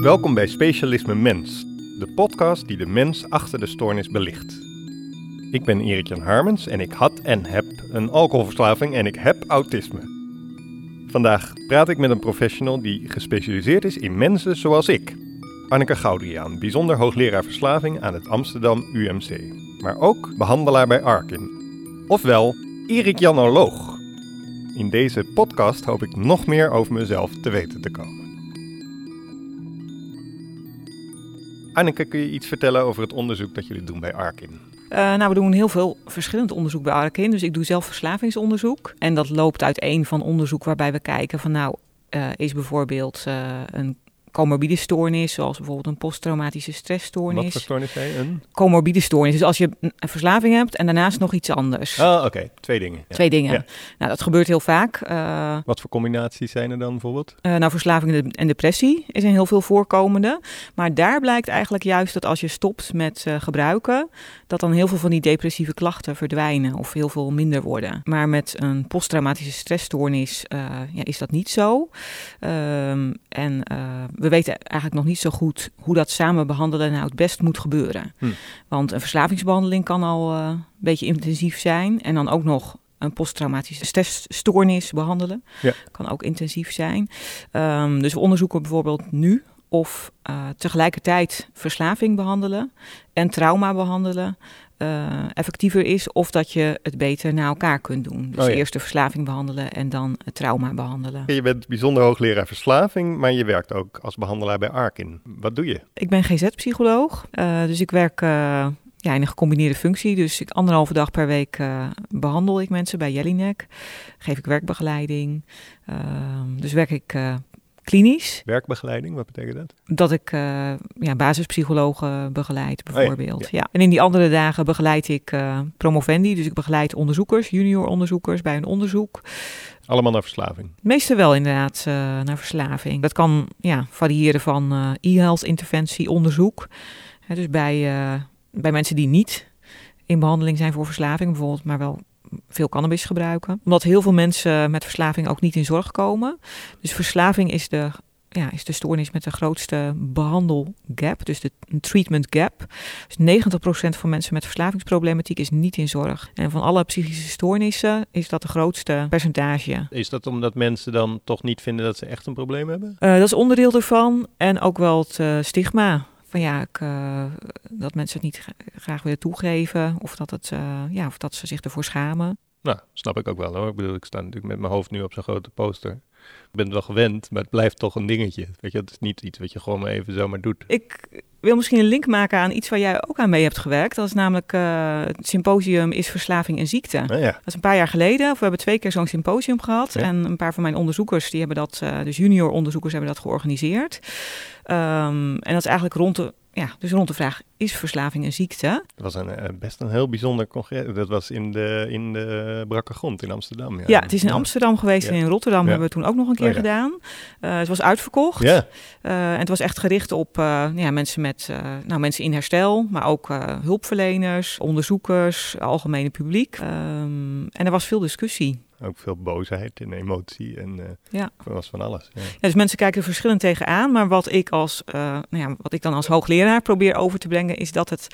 Welkom bij Specialisme Mens, de podcast die de mens achter de stoornis belicht. Ik ben Erik-Jan Harmens en ik had en heb een alcoholverslaving en ik heb autisme. Vandaag praat ik met een professional die gespecialiseerd is in mensen zoals ik. Anneke Goudiaan, bijzonder hoogleraar verslaving aan het Amsterdam UMC. Maar ook behandelaar bij Arkin. Ofwel, Erik-Janoloog. In deze podcast hoop ik nog meer over mezelf te weten te komen. Anneke, kun je iets vertellen over het onderzoek dat jullie doen bij Arkin? Uh, nou, we doen heel veel verschillend onderzoek bij Arkin. Dus ik doe zelf verslavingsonderzoek. En dat loopt uiteen van onderzoek waarbij we kijken van nou, uh, is bijvoorbeeld uh, een comorbide stoornis, zoals bijvoorbeeld een posttraumatische stressstoornis. Wat voor stoornis zei Een? Comorbide stoornis. Dus als je een verslaving hebt en daarnaast nog iets anders. Oh, oké. Twee dingen. Ja. Twee dingen. Ja. Nou, dat gebeurt heel vaak. Uh, Wat voor combinaties zijn er dan bijvoorbeeld? Uh, nou, verslaving en depressie is een heel veel voorkomende. Maar daar blijkt eigenlijk juist dat als je stopt met uh, gebruiken, dat dan heel veel van die depressieve klachten verdwijnen of heel veel minder worden. Maar met een posttraumatische stressstoornis ja, is dat niet zo. Um, en we weten eigenlijk nog niet zo goed hoe dat samen behandelen nou het best moet gebeuren. Hm. Want een verslavingsbehandeling kan al uh, een beetje intensief zijn. En dan ook nog een posttraumatische stressstoornis behandelen. Ja. Kan ook intensief zijn. Um, dus we onderzoeken bijvoorbeeld nu of uh, tegelijkertijd verslaving behandelen en trauma behandelen uh, effectiever is of dat je het beter na elkaar kunt doen. Dus Oh ja. eerst de verslaving behandelen en dan het trauma behandelen. Je bent bijzonder hoogleraar verslaving, maar je werkt ook als behandelaar bij Arkin. Wat doe je? Ik ben GZ-psycholoog, uh, dus ik werk uh, ja, in een gecombineerde functie. Dus ik anderhalve dag per week uh, behandel ik mensen bij Jellinek. Geef ik werkbegeleiding. Uh, dus werk ik uh, klinisch. Werkbegeleiding, wat betekent dat? Dat ik uh, ja, basispsychologen begeleid, bijvoorbeeld. Oh ja, ja. ja, En in die andere dagen begeleid ik uh, promovendi. Dus ik begeleid onderzoekers, junior onderzoekers bij een onderzoek. Allemaal naar verslaving? Meestal wel inderdaad uh, naar verslaving. Dat kan ja, variëren van e-health interventie, onderzoek. He, dus bij, bij mensen die niet in behandeling zijn voor verslaving, bijvoorbeeld, maar wel veel cannabis gebruiken. Omdat heel veel mensen met verslaving ook niet in zorg komen. Dus verslaving is de, ja, is de stoornis met de grootste behandelgap, dus de treatment gap. Dus 90% van mensen met verslavingsproblematiek is niet in zorg. En van alle psychische stoornissen is dat de grootste percentage. Is dat omdat mensen dan toch niet vinden dat ze echt een probleem hebben? Uh, dat is onderdeel ervan. En ook wel het uh, stigma van ja, ik, uh, dat mensen het niet graag willen toegeven of dat, het, uh, ja, of dat ze zich ervoor schamen. Nou, snap ik ook wel hoor. Ik bedoel, ik sta natuurlijk met mijn hoofd nu op zo'n grote poster. Ik ben het wel gewend, maar het blijft toch een dingetje. Weet je, het is niet iets wat je gewoon maar even zomaar doet. Ik wil misschien een link maken aan iets waar jij ook aan mee hebt gewerkt. Dat is namelijk uh, het symposium Is Verslaving een Ziekte. Ja. Dat is een paar jaar geleden. Of we hebben twee keer zo'n symposium gehad. Ja. En een paar van mijn onderzoekers, die hebben dat, uh, dus junior onderzoekers hebben dat georganiseerd. Um, en dat is eigenlijk rond de, ja, dus rond de vraag, is verslaving een ziekte? Dat was een, uh, best een heel bijzonder congres. Dat was in de, in de Brakke Grond in Amsterdam. Ja, ja het is in Amsterdam geweest ja. en in Rotterdam hebben we toen ook nog een keer oh, gedaan. Uh, het was uitverkocht. Ja. Uh, en het was echt gericht op ja, mensen, met, nou, mensen in herstel, maar ook hulpverleners, onderzoekers, algemene publiek. Um, en er was veel discussie ook veel boosheid en emotie en uh, ja. was van alles. Ja. Ja, dus mensen kijken er verschillend tegenaan, maar wat ik als, uh, nou ja, wat ik dan als hoogleraar probeer over te brengen, is dat het,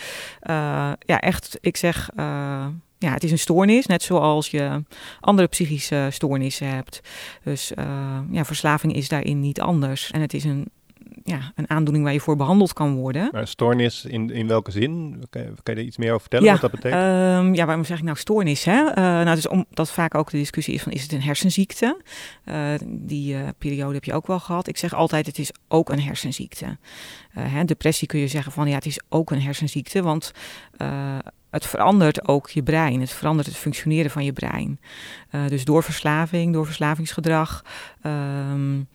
uh, ja, echt, ik zeg, ja, het is een stoornis, net zoals je andere psychische stoornissen hebt. Dus ja, verslaving is daarin niet anders. En het is een ja, een aandoening waar je voor behandeld kan worden. Maar stoornis in, in welke zin? Kan je, kan je er iets meer over vertellen ja, wat dat betekent? Um, ja, waarom zeg ik nou stoornis? Hè? Uh, nou, dus omdat vaak ook de discussie is van is het een hersenziekte? Uh, die uh, periode heb je ook wel gehad. Ik zeg altijd het is ook een hersenziekte. Hè, depressie kun je zeggen van ja, het is ook een hersenziekte, want het verandert ook je brein. Het verandert het functioneren van je brein. Dus door verslaving, door verslavingsgedrag. Um,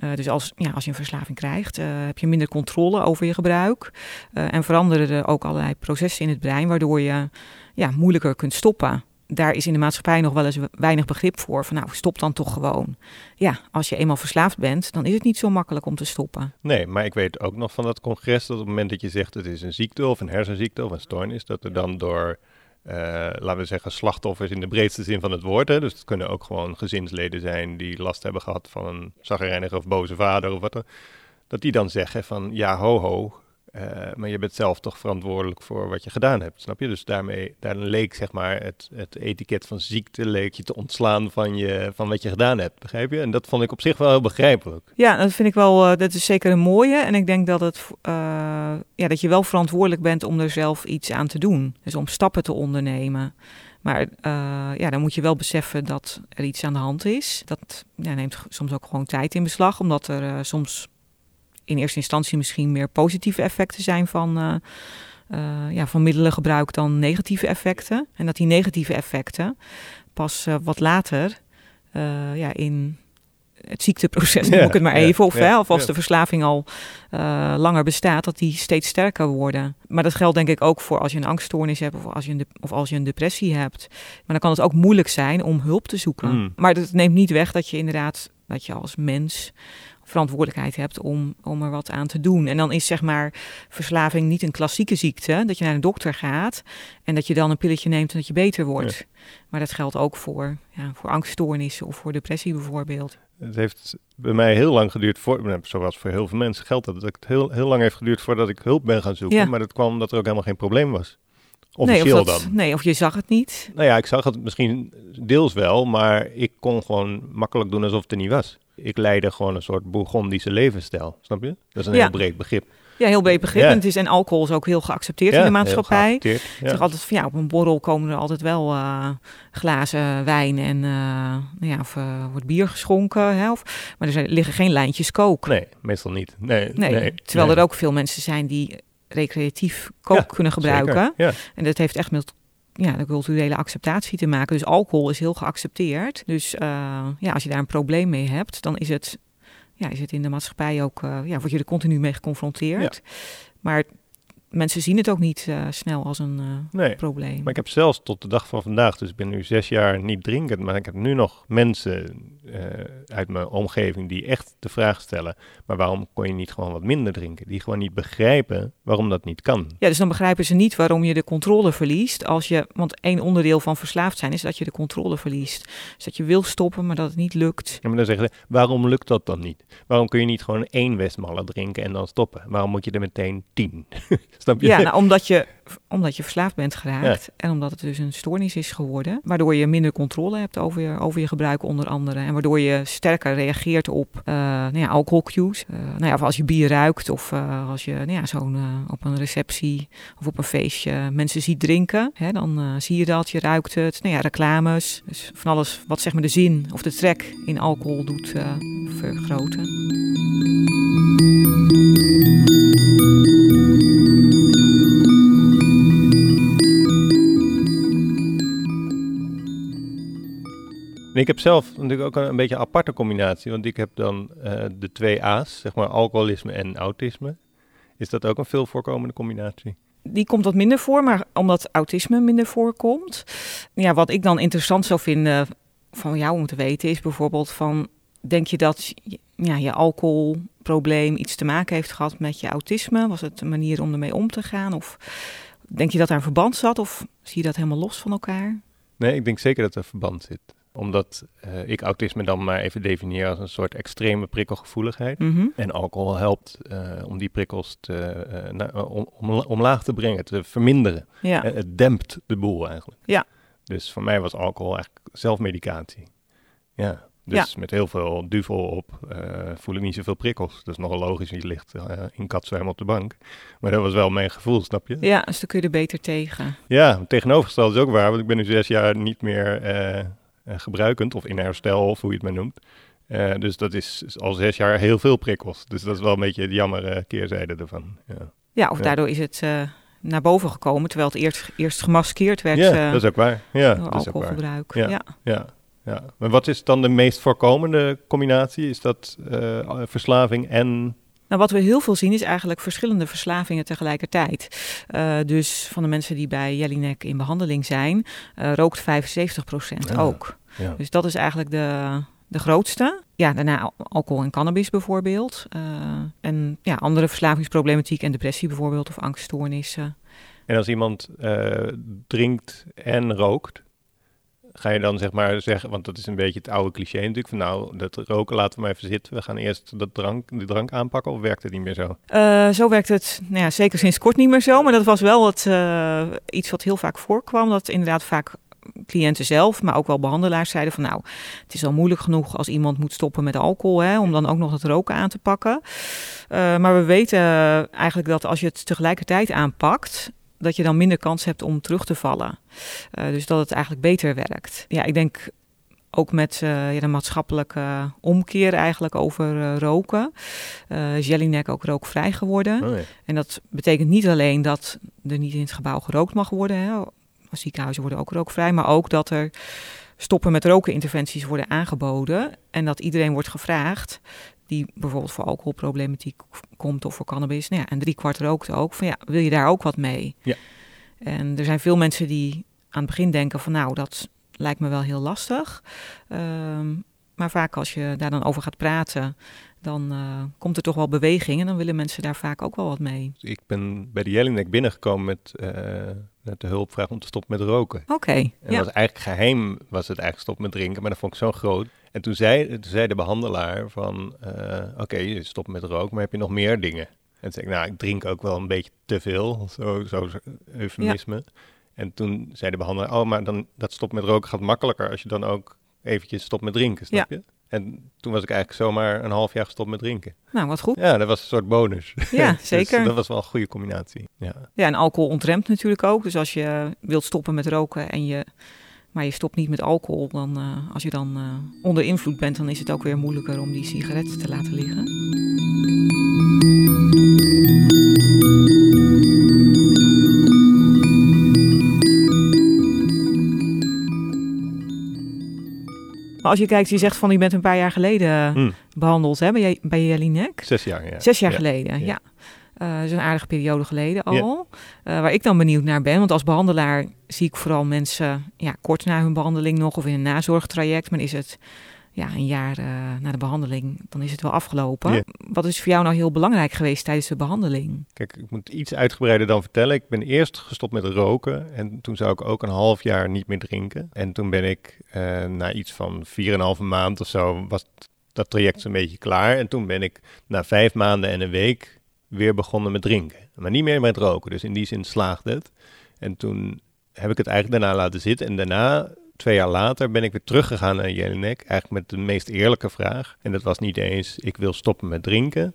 uh, dus als, ja, als je een verslaving krijgt, uh, heb je minder controle over je gebruik. Uh, en veranderen er ook allerlei processen in het brein, waardoor je ja, moeilijker kunt stoppen. Daar is in de maatschappij nog wel eens weinig begrip voor. Van nou, stop dan toch gewoon. Ja, als je eenmaal verslaafd bent, dan is het niet zo makkelijk om te stoppen. Nee, maar ik weet ook nog van dat congres dat op het moment dat je zegt het is een ziekte of een hersenziekte of een stoornis, dat er dan door uh, laten we zeggen, slachtoffers in de breedste zin van het woord. Hè? Dus het kunnen ook gewoon gezinsleden zijn die last hebben gehad van een zagrijnige of boze vader of wat dan. dat die dan zeggen van ja, ho ho, eh, maar je bent zelf toch verantwoordelijk voor wat je gedaan hebt, snap je? Dus daarmee, daar leek zeg maar het, het etiket van ziekte leek je te ontslaan van, je, van wat je gedaan hebt, begrijp je? En dat vond ik op zich wel heel begrijpelijk. Ja, dat vind ik wel, uh, dat is zeker een mooie. En ik denk dat, het, uh, ja, dat je wel verantwoordelijk bent om er zelf iets aan te doen. Dus om stappen te ondernemen. Maar ja, dan moet je wel beseffen dat er iets aan de hand is. Dat ja, neemt soms ook gewoon tijd in beslag, omdat er soms in eerste instantie misschien meer positieve effecten zijn van, uh, uh, ja, van middelengebruik dan negatieve effecten. En dat die negatieve effecten pas uh, wat later ja, in het ziekteproces, noem ik het maar even, of, hè, of als de verslaving al langer bestaat, dat die steeds sterker worden. Maar dat geldt denk ik ook voor als je een angststoornis hebt of als je een, of als je een depressie hebt. Maar dan kan het ook moeilijk zijn om hulp te zoeken. Mm. Maar dat neemt niet weg dat je inderdaad, dat je als mens verantwoordelijkheid hebt om, om er wat aan te doen. En dan is zeg maar verslaving niet een klassieke ziekte, dat je naar een dokter gaat en dat je dan een pilletje neemt en dat je beter wordt. Maar dat geldt ook voor, ja, voor angststoornissen of voor depressie bijvoorbeeld. Het heeft bij mij heel lang geduurd, voor, nou, zoals voor heel veel mensen geldt dat, dat het heel, heel lang heeft geduurd voordat ik hulp ben gaan zoeken. Ja. Maar dat kwam omdat er ook helemaal geen probleem was. Officieel nee, of dat, dan. Nee, of je zag het niet. Nou ja, ik zag het misschien deels wel, maar ik kon gewoon makkelijk doen alsof het er niet was ik leidde gewoon een soort Bourgondische levensstijl. Snap je? Dat is een heel breed begrip. Ja, heel breed begrip. En, het is, en alcohol is ook heel geaccepteerd in de maatschappij. Het is altijd van ja, op een borrel komen er altijd wel uh, glazen wijn en uh, ja, of uh, wordt bier geschonken. Hè, of, maar er zijn, liggen geen lijntjes kook. Nee, meestal niet. Nee, nee, nee terwijl er ook veel mensen zijn die recreatief kook kunnen gebruiken. En dat heeft echt met ja, de culturele acceptatie te maken. Dus alcohol is heel geaccepteerd. Dus uh, ja, als je daar een probleem mee hebt, dan is het, ja, is het in de maatschappij ook, uh, ja, word je er continu mee geconfronteerd. Ja. Maar mensen zien het ook niet uh, snel als een uh, nee, probleem. Maar ik heb zelfs tot de dag van vandaag, dus ik ben nu zes jaar niet drinkend, maar ik heb nu nog mensen uh, uit mijn omgeving die echt de vraag stellen, maar waarom kon je niet gewoon wat minder drinken? Die gewoon niet begrijpen waarom dat niet kan. Ja, dus dan begrijpen ze niet waarom je de controle verliest als je, want één onderdeel van verslaafd zijn is dat je de controle verliest. Dus dat je wil stoppen, maar dat het niet lukt. Ja, maar dan zeggen ze, waarom lukt dat dan niet? Waarom kun je niet gewoon één Westmalle drinken en dan stoppen? Waarom moet je er meteen tien? Snap je? Ja, nou, omdat je omdat je verslaafd bent geraakt en omdat het dus een stoornis is geworden, waardoor je minder controle hebt over je, over je gebruik onder andere en waardoor je sterker reageert op uh, nou ja, alcoholcues. Uh, nou ja, of als je bier ruikt of uh, als je nou ja, zo'n op een receptie of op een feestje mensen ziet drinken, hè, dan zie je dat, je ruikt het. Nou ja, reclames, dus van alles wat zeg maar de zin of de trek in alcohol doet vergroten. Ik heb zelf natuurlijk ook een, een, beetje een aparte combinatie, want ik heb dan uh, de twee A's, zeg maar alcoholisme en autisme. Is dat ook een veel voorkomende combinatie? Die komt wat minder voor, maar omdat autisme minder voorkomt. Ja, wat ik dan interessant zou vinden van jou om te weten is bijvoorbeeld van, denk je dat ja, je alcoholprobleem iets te maken heeft gehad met je autisme? Was het een manier om ermee om te gaan? Of denk je dat daar een verband zat of zie je dat helemaal los van elkaar? Nee, ik denk zeker dat er verband zit omdat uh, ik autisme dan maar even definieer als een soort extreme prikkelgevoeligheid. Mm -hmm. En alcohol helpt uh, om die prikkels te, uh, om, om, omlaag te brengen, te verminderen. Ja. het dempt de boel eigenlijk. Ja. Dus voor mij was alcohol eigenlijk zelfmedicatie. Ja. Dus met heel veel duvel op voel ik niet zoveel prikkels. Dat is nogal logisch, je ligt in katzwem op de bank. Maar dat was wel mijn gevoel, snap je? Ja, dus dan kun je er beter tegen. Ja, tegenovergesteld is ook waar, want ik ben nu zes jaar niet meer eh, gebruikend, of in herstel, of hoe je het maar noemt. Uh, dus dat is al zes jaar heel veel prikkels. Dus dat is wel een beetje de jammer keerzijde ervan. Ja, ja of daardoor is het uh, naar boven gekomen, terwijl het eerst, eerst gemaskeerd werd. Ja, dat is ook waar. Ja, dat alcoholgebruik. Ja, ja. ja. Ja. Maar wat is dan de meest voorkomende combinatie? Is dat verslaving en nou, wat we heel veel zien is eigenlijk verschillende verslavingen tegelijkertijd. Uh, dus van de mensen die bij Jellinek in behandeling zijn, uh, rookt 75% ja, ook. Ja. Dus dat is eigenlijk de, de grootste. Ja, daarna alcohol en cannabis bijvoorbeeld. Uh, en ja, andere verslavingsproblematiek en depressie bijvoorbeeld of angststoornissen. En als iemand drinkt en rookt, ga je dan zeg maar zeggen, want dat is een beetje het oude cliché natuurlijk, van nou, dat roken laten we maar even zitten. We gaan eerst dat drank, de drank aanpakken of werkt het niet meer zo? Uh, zo werkt het nou ja, zeker sinds kort niet meer zo, maar dat was wel het, uh, iets wat heel vaak voorkwam. Dat inderdaad vaak cliënten zelf, maar ook wel behandelaars zeiden van nou, het is al moeilijk genoeg als iemand moet stoppen met alcohol, hè, om dan ook nog het roken aan te pakken. Uh, maar we weten eigenlijk dat als je het tegelijkertijd aanpakt, dat je dan minder kans hebt om terug te vallen. Uh, dus dat het eigenlijk beter werkt. Ja, ik denk ook met uh, ja, de maatschappelijke omkeer eigenlijk over uh, roken. Uh, Jelinek ook rookvrij geworden. Oh. En dat betekent niet alleen dat er niet in het gebouw gerookt mag worden. Hè. Ziekenhuizen worden ook rookvrij. Maar ook dat er stoppen met roken interventies worden aangeboden. En dat iedereen wordt gevraagd die bijvoorbeeld voor alcoholproblematiek komt of voor cannabis. Nou ja, en drie kwart rookt ook. Van ja, wil je daar ook wat mee? Ja. En er zijn veel mensen die aan het begin denken van nou, dat lijkt me wel heel lastig. Um, maar vaak als je daar dan over gaat praten, dan uh, komt er toch wel beweging en dan willen mensen daar vaak ook wel wat mee. Ik ben bij de Jelinek binnengekomen met, uh, met de hulpvraag om te stoppen met roken. Oké. Okay, en ja. was eigenlijk geheim, was het eigenlijk stoppen met drinken, maar dat vond ik zo groot. En toen zei, toen zei de behandelaar van, uh, oké, okay, je stopt met roken, maar heb je nog meer dingen? En toen zei ik, nou, ik drink ook wel een beetje te veel, zo, zo eufemisme. Ja. En toen zei de behandelaar, oh, maar dan, dat stopt met roken gaat makkelijker als je dan ook eventjes stopt met drinken, snap Ja. je? En toen was ik eigenlijk zomaar een half jaar gestopt met drinken. Nou, wat goed. Ja, dat was een soort bonus. Ja, Dus zeker. dat was wel een goede combinatie. Ja. Ja, en alcohol ontremt natuurlijk ook. Dus als je wilt stoppen met roken en je, maar je stopt niet met alcohol, dan uh, als je dan uh, onder invloed bent, dan is het ook weer moeilijker om die sigaretten te laten liggen. Maar als je kijkt, je zegt van je bent een paar jaar geleden Hm. behandeld hè, bij, bij Jelinek. Zes jaar, ja. Zes jaar Ja. geleden, ja. ja. Is een aardige periode geleden al. Eh, waar ik dan benieuwd naar ben. Want als behandelaar zie ik vooral mensen ja, kort na hun behandeling nog of in een nazorgtraject. Maar is het ja, een jaar eh, na de behandeling, dan is het wel afgelopen. Wat is voor jou nou heel belangrijk geweest tijdens de behandeling? Kijk, ik moet iets uitgebreider dan vertellen. Ik ben eerst gestopt met roken en toen zou ik ook een half jaar niet meer drinken. En toen ben ik na iets van 4,5 maand of zo, was dat traject zo'n beetje klaar. En toen ben ik na vijf maanden en een week weer begonnen met drinken. Maar niet meer met roken, dus in die zin slaagde het. En toen heb ik het eigenlijk daarna laten zitten. En daarna, twee jaar later, ben ik weer teruggegaan naar Jelinek. Eigenlijk met de meest eerlijke vraag. En dat was niet eens, ik wil stoppen met drinken.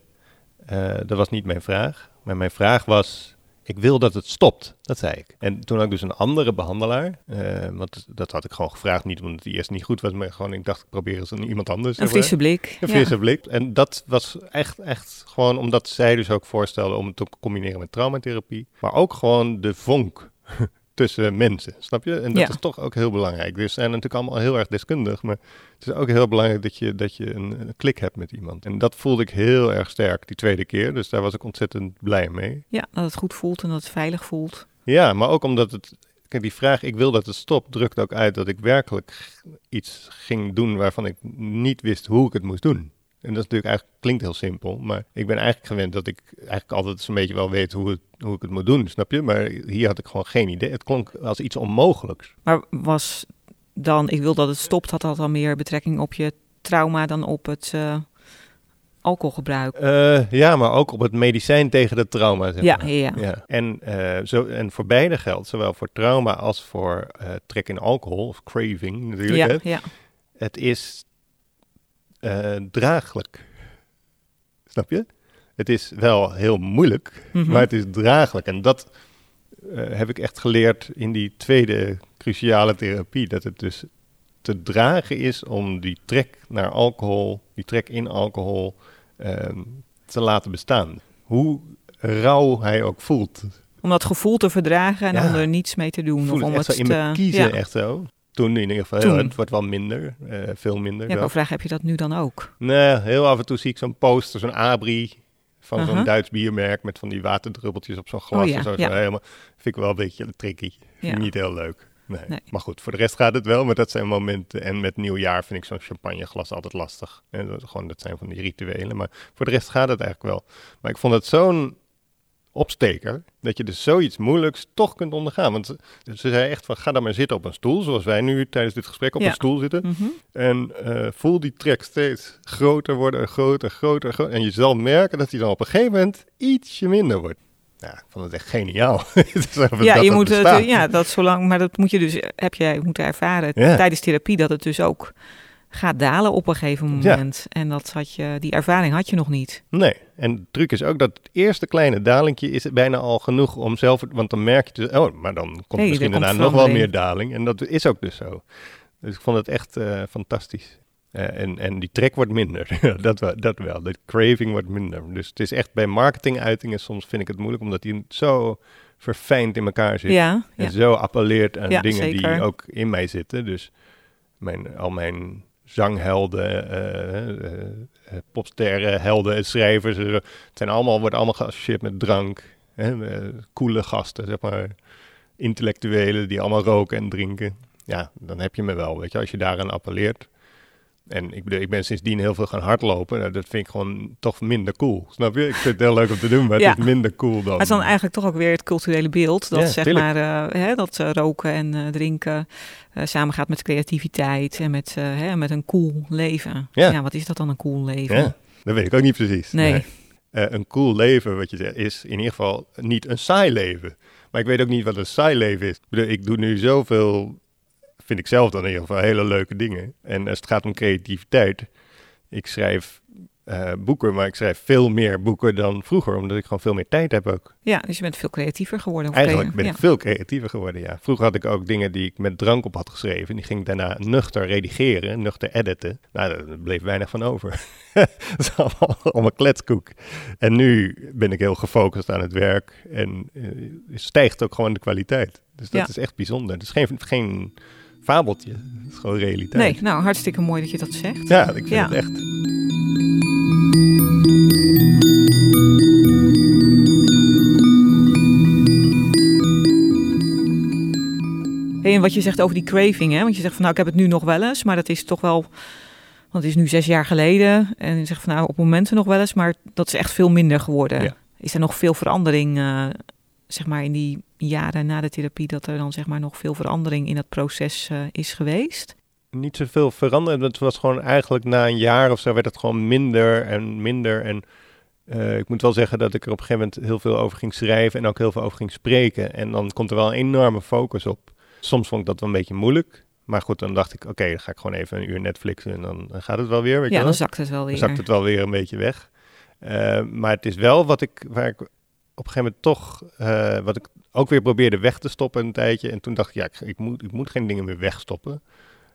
Eh, dat was niet mijn vraag. Maar mijn vraag was, ik wil dat het stopt. Dat zei ik. En toen had ik dus een andere behandelaar. eh, want dat had ik gewoon gevraagd. Niet omdat die eerst niet goed was, maar gewoon ik dacht, ik probeer eens aan iemand anders. Een frisse blik. Een Ja. frisse blik. En dat was echt, echt gewoon omdat zij dus ook voorstelde om het te combineren met traumatherapie. Maar ook gewoon de vonk tussen mensen, snap je? En dat Ja. is toch ook heel belangrijk. Dus zijn natuurlijk allemaal heel erg deskundig, maar het is ook heel belangrijk dat je, dat je een, een klik hebt met iemand. En dat voelde ik heel erg sterk die tweede keer, dus daar was ik ontzettend blij mee. Ja, dat het goed voelt en dat het veilig voelt. Ja, maar ook omdat het. Kijk, die vraag, ik wil dat het stopt, drukt ook uit dat ik werkelijk iets ging doen waarvan ik niet wist hoe ik het moest doen. En dat is natuurlijk eigenlijk, klinkt heel simpel, maar ik ben eigenlijk gewend dat ik eigenlijk altijd zo'n beetje wel weet hoe, het, hoe ik het moet doen, snap je? Maar hier had ik gewoon geen idee. Het klonk als iets onmogelijks. Maar was dan, ik wil dat het stopt, had dat dan meer betrekking op je trauma dan op het eh, alcoholgebruik? Eh, ja, maar ook op het medicijn tegen het trauma, zeg Ja, maar. ja, ja. En, eh, zo, en voor beide geldt, zowel voor trauma als voor trek in alcohol, of craving natuurlijk. Ja, hè. ja. het is eh, draaglijk. Snap je? Het is wel heel moeilijk, Mhm. maar het is draaglijk. En dat eh, heb ik echt geleerd in die tweede cruciale therapie. Dat het dus te dragen is om die trek naar alcohol, die trek in alcohol, ehm, te laten bestaan. Hoe rauw hij ook voelt. Om dat gevoel te verdragen en Ja. om er niets mee te doen. voel of het om echt het zo in te- kiezen, ja. echt zo. Toen in ieder geval, Toen. het wordt wel minder, eh, veel minder. Ja, wou vragen, heb je dat nu dan ook? Nee, heel af en toe zie ik zo'n poster, zo'n abri van zo'n Duits biermerk met van die waterdruppeltjes op zo'n glas. Oh ja, en zo, ja. Zo helemaal, vind ik wel een beetje tricky. Vind ik niet heel leuk. Nee. Nee. Maar goed, voor de rest gaat het wel, maar dat zijn momenten. En met nieuwjaar vind ik zo'n champagneglas altijd lastig. En dat, gewoon, dat zijn van die rituelen. Maar voor de rest gaat het eigenlijk wel. Maar ik vond het zo'n opsteker. Dat je dus zoiets moeilijks toch kunt ondergaan. Want ze, ze zei echt van, ga dan maar zitten op een stoel, zoals wij nu tijdens dit gesprek op Ja. een stoel zitten. Mhm. En eh, voel die trek steeds groter worden, groter, groter, groter. En je zal merken dat hij dan op een gegeven moment ietsje minder wordt. Ja, ik vond het echt geniaal. Ja, je moet het, eh, ja, dat zolang, maar dat moet je dus, heb jij moeten ervaren Ja. tijdens therapie, dat het dus ook gaat dalen op een gegeven Ja. moment. En dat had je, die ervaring had je nog niet. Nee, en de truc is ook dat het eerste kleine dalingje is bijna al genoeg om zelf... Want dan merk je dus, oh, maar dan komt Hey, misschien daarna nog wel meer daling. En dat is ook dus zo. Dus ik vond het echt eh, fantastisch. Eh, en, en die trek wordt minder. dat, wel, dat wel. De craving wordt minder. Dus het is echt bij marketinguitingen soms vind ik het moeilijk, omdat die zo verfijnd in elkaar zit. Ja, En ja. zo appelleert aan dingen die ook in mij zitten. Dus mijn, al mijn zanghelden, eh, eh, eh, popsterren, helden en schrijvers. het zijn allemaal, wordt allemaal geassocieerd met drank. Hè, coole gasten, zeg maar. Intellectuelen die allemaal roken en drinken. Ja, dan heb je me wel, weet je, als je daaraan appelleert. En ik, bedoel, ik ben sindsdien heel veel gaan hardlopen. Nou, dat vind ik gewoon toch minder cool. Snap je? Ik vind het heel leuk om te doen, maar Ja. het is minder cool dan... Maar het is dan eigenlijk toch ook weer het culturele beeld. Dat Ja, zeg tuurlijk. maar eh, hè, dat eh, roken en eh, drinken samengaat met creativiteit en met, hè, met een cool leven. Ja. wat is dat dan een cool leven? Ja, dat weet ik ook niet precies. Nee. Een cool leven, wat je zegt, is in ieder geval niet een saai leven. Maar ik weet ook niet wat een saai leven is. Ik, bedoel, ik doe nu zoveel, vind ik zelf dan in ieder geval, hele leuke dingen. En als het gaat om creativiteit, ik schrijf eh, boeken, maar ik schrijf veel meer boeken dan vroeger, omdat ik gewoon veel meer tijd heb ook. Ja, dus je bent veel creatiever geworden. Eigenlijk ben ik ja. veel creatiever geworden, ja. Vroeger had ik ook dingen die ik met drank op had geschreven. Die ging ik daarna nuchter redigeren, nuchter editen. Nou, daar bleef weinig van over. dat is allemaal, allemaal kletskoek. En nu ben ik heel gefocust aan het werk. En eh, stijgt ook gewoon de kwaliteit. Dus dat Ja. is echt bijzonder. Het is geen, geen fabeltje. Het is gewoon realiteit. Nee, nou hartstikke mooi dat je dat zegt. Ja, ik vind Ja. het echt. Hey, en wat je zegt over die craving, hè? want je zegt van nou ik heb het nu nog wel eens, maar dat is toch wel, want het is nu zes jaar geleden. En je zegt van nou op momenten nog wel eens, maar dat is echt veel minder geworden. Ja. Is er nog veel verandering, eh, zeg maar in die jaren na de therapie, dat er dan zeg maar nog veel verandering in dat proces eh, is geweest? niet zoveel veranderd. Het was gewoon eigenlijk na een jaar of zo werd het gewoon minder en minder. En eh, ik moet wel zeggen dat ik er op een gegeven moment heel veel over ging schrijven en ook heel veel over ging spreken. En dan komt er wel een enorme focus op. Soms vond ik dat wel een beetje moeilijk. Maar goed, dan dacht ik, oké, dan ga ik gewoon even een uur Netflixen en dan, dan gaat het wel weer. Weet Ja, wel? dan zakt het wel Dan weer. zakt het wel weer een beetje weg. Eh, maar het is wel wat ik, waar ik op een gegeven moment toch, eh, wat ik ook weer probeerde weg te stoppen een tijdje. En toen dacht ik, ja, ik, ik, moet, ik moet geen dingen meer wegstoppen.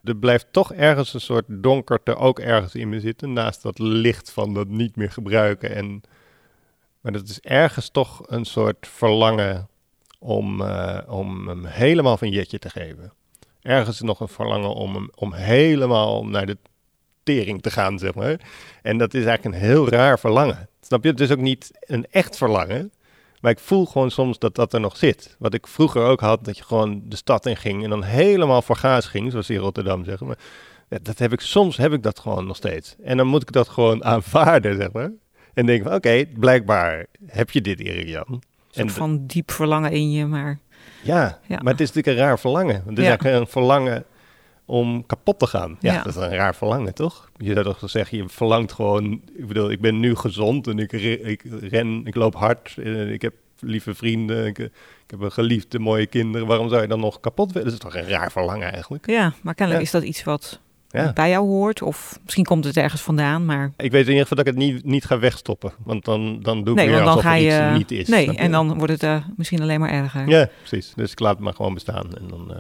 Er blijft toch ergens een soort donkerte ook ergens in me zitten, naast dat licht van dat niet meer gebruiken. En, maar dat is ergens toch een soort verlangen om, eh, om hem helemaal van Jetje te geven. Ergens nog een verlangen om hem om helemaal naar de tering te gaan, zeg maar. En dat is eigenlijk een heel raar verlangen. Snap je? Het is ook niet een echt verlangen. Maar ik voel gewoon soms dat dat er nog zit. Wat ik vroeger ook had, dat je gewoon de stad in ging en dan helemaal voor gaas ging, zoals ze in Rotterdam zeggen. Maar ja, dat heb ik, soms heb ik dat gewoon nog steeds. En dan moet ik dat gewoon aanvaarden, zeg maar. En denk van, oké, blijkbaar heb je dit, Erik Jan. En soort van diep verlangen in je, maar ja, Ja. maar het is natuurlijk een raar verlangen. Het is Ja. eigenlijk een verlangen om kapot te gaan. Ja, Ja. dat is een raar verlangen, toch? Je zou toch zeggen, je verlangt gewoon... Ik bedoel, ik ben nu gezond en ik, re- ik ren, ik loop hard. eh, Ik heb lieve vrienden, ik, ik heb een geliefde, mooie kinderen. Waarom zou je dan nog kapot willen? Dat is toch een raar verlangen eigenlijk? ja, maar kennelijk Ja. is dat iets wat Ja. bij jou hoort. Of misschien komt het ergens vandaan, maar Ik weet in ieder geval dat ik het niet, niet ga wegstoppen. Want dan, dan doe ik nee, weer alsof ga je. iets niet is. nee, en dan wordt het eh, misschien alleen maar erger. Ja, precies. Dus ik laat het maar gewoon bestaan. En dan eh,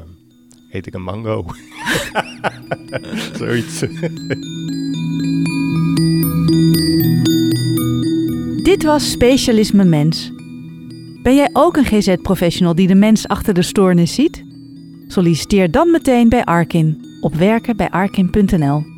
eet ik een mango. Zoiets. Dit was Specialisme Mens. Ben jij ook een GZ-professional die de mens achter de stoornis ziet? Solliciteer dan meteen bij Arkin op werken bij arkin.nl.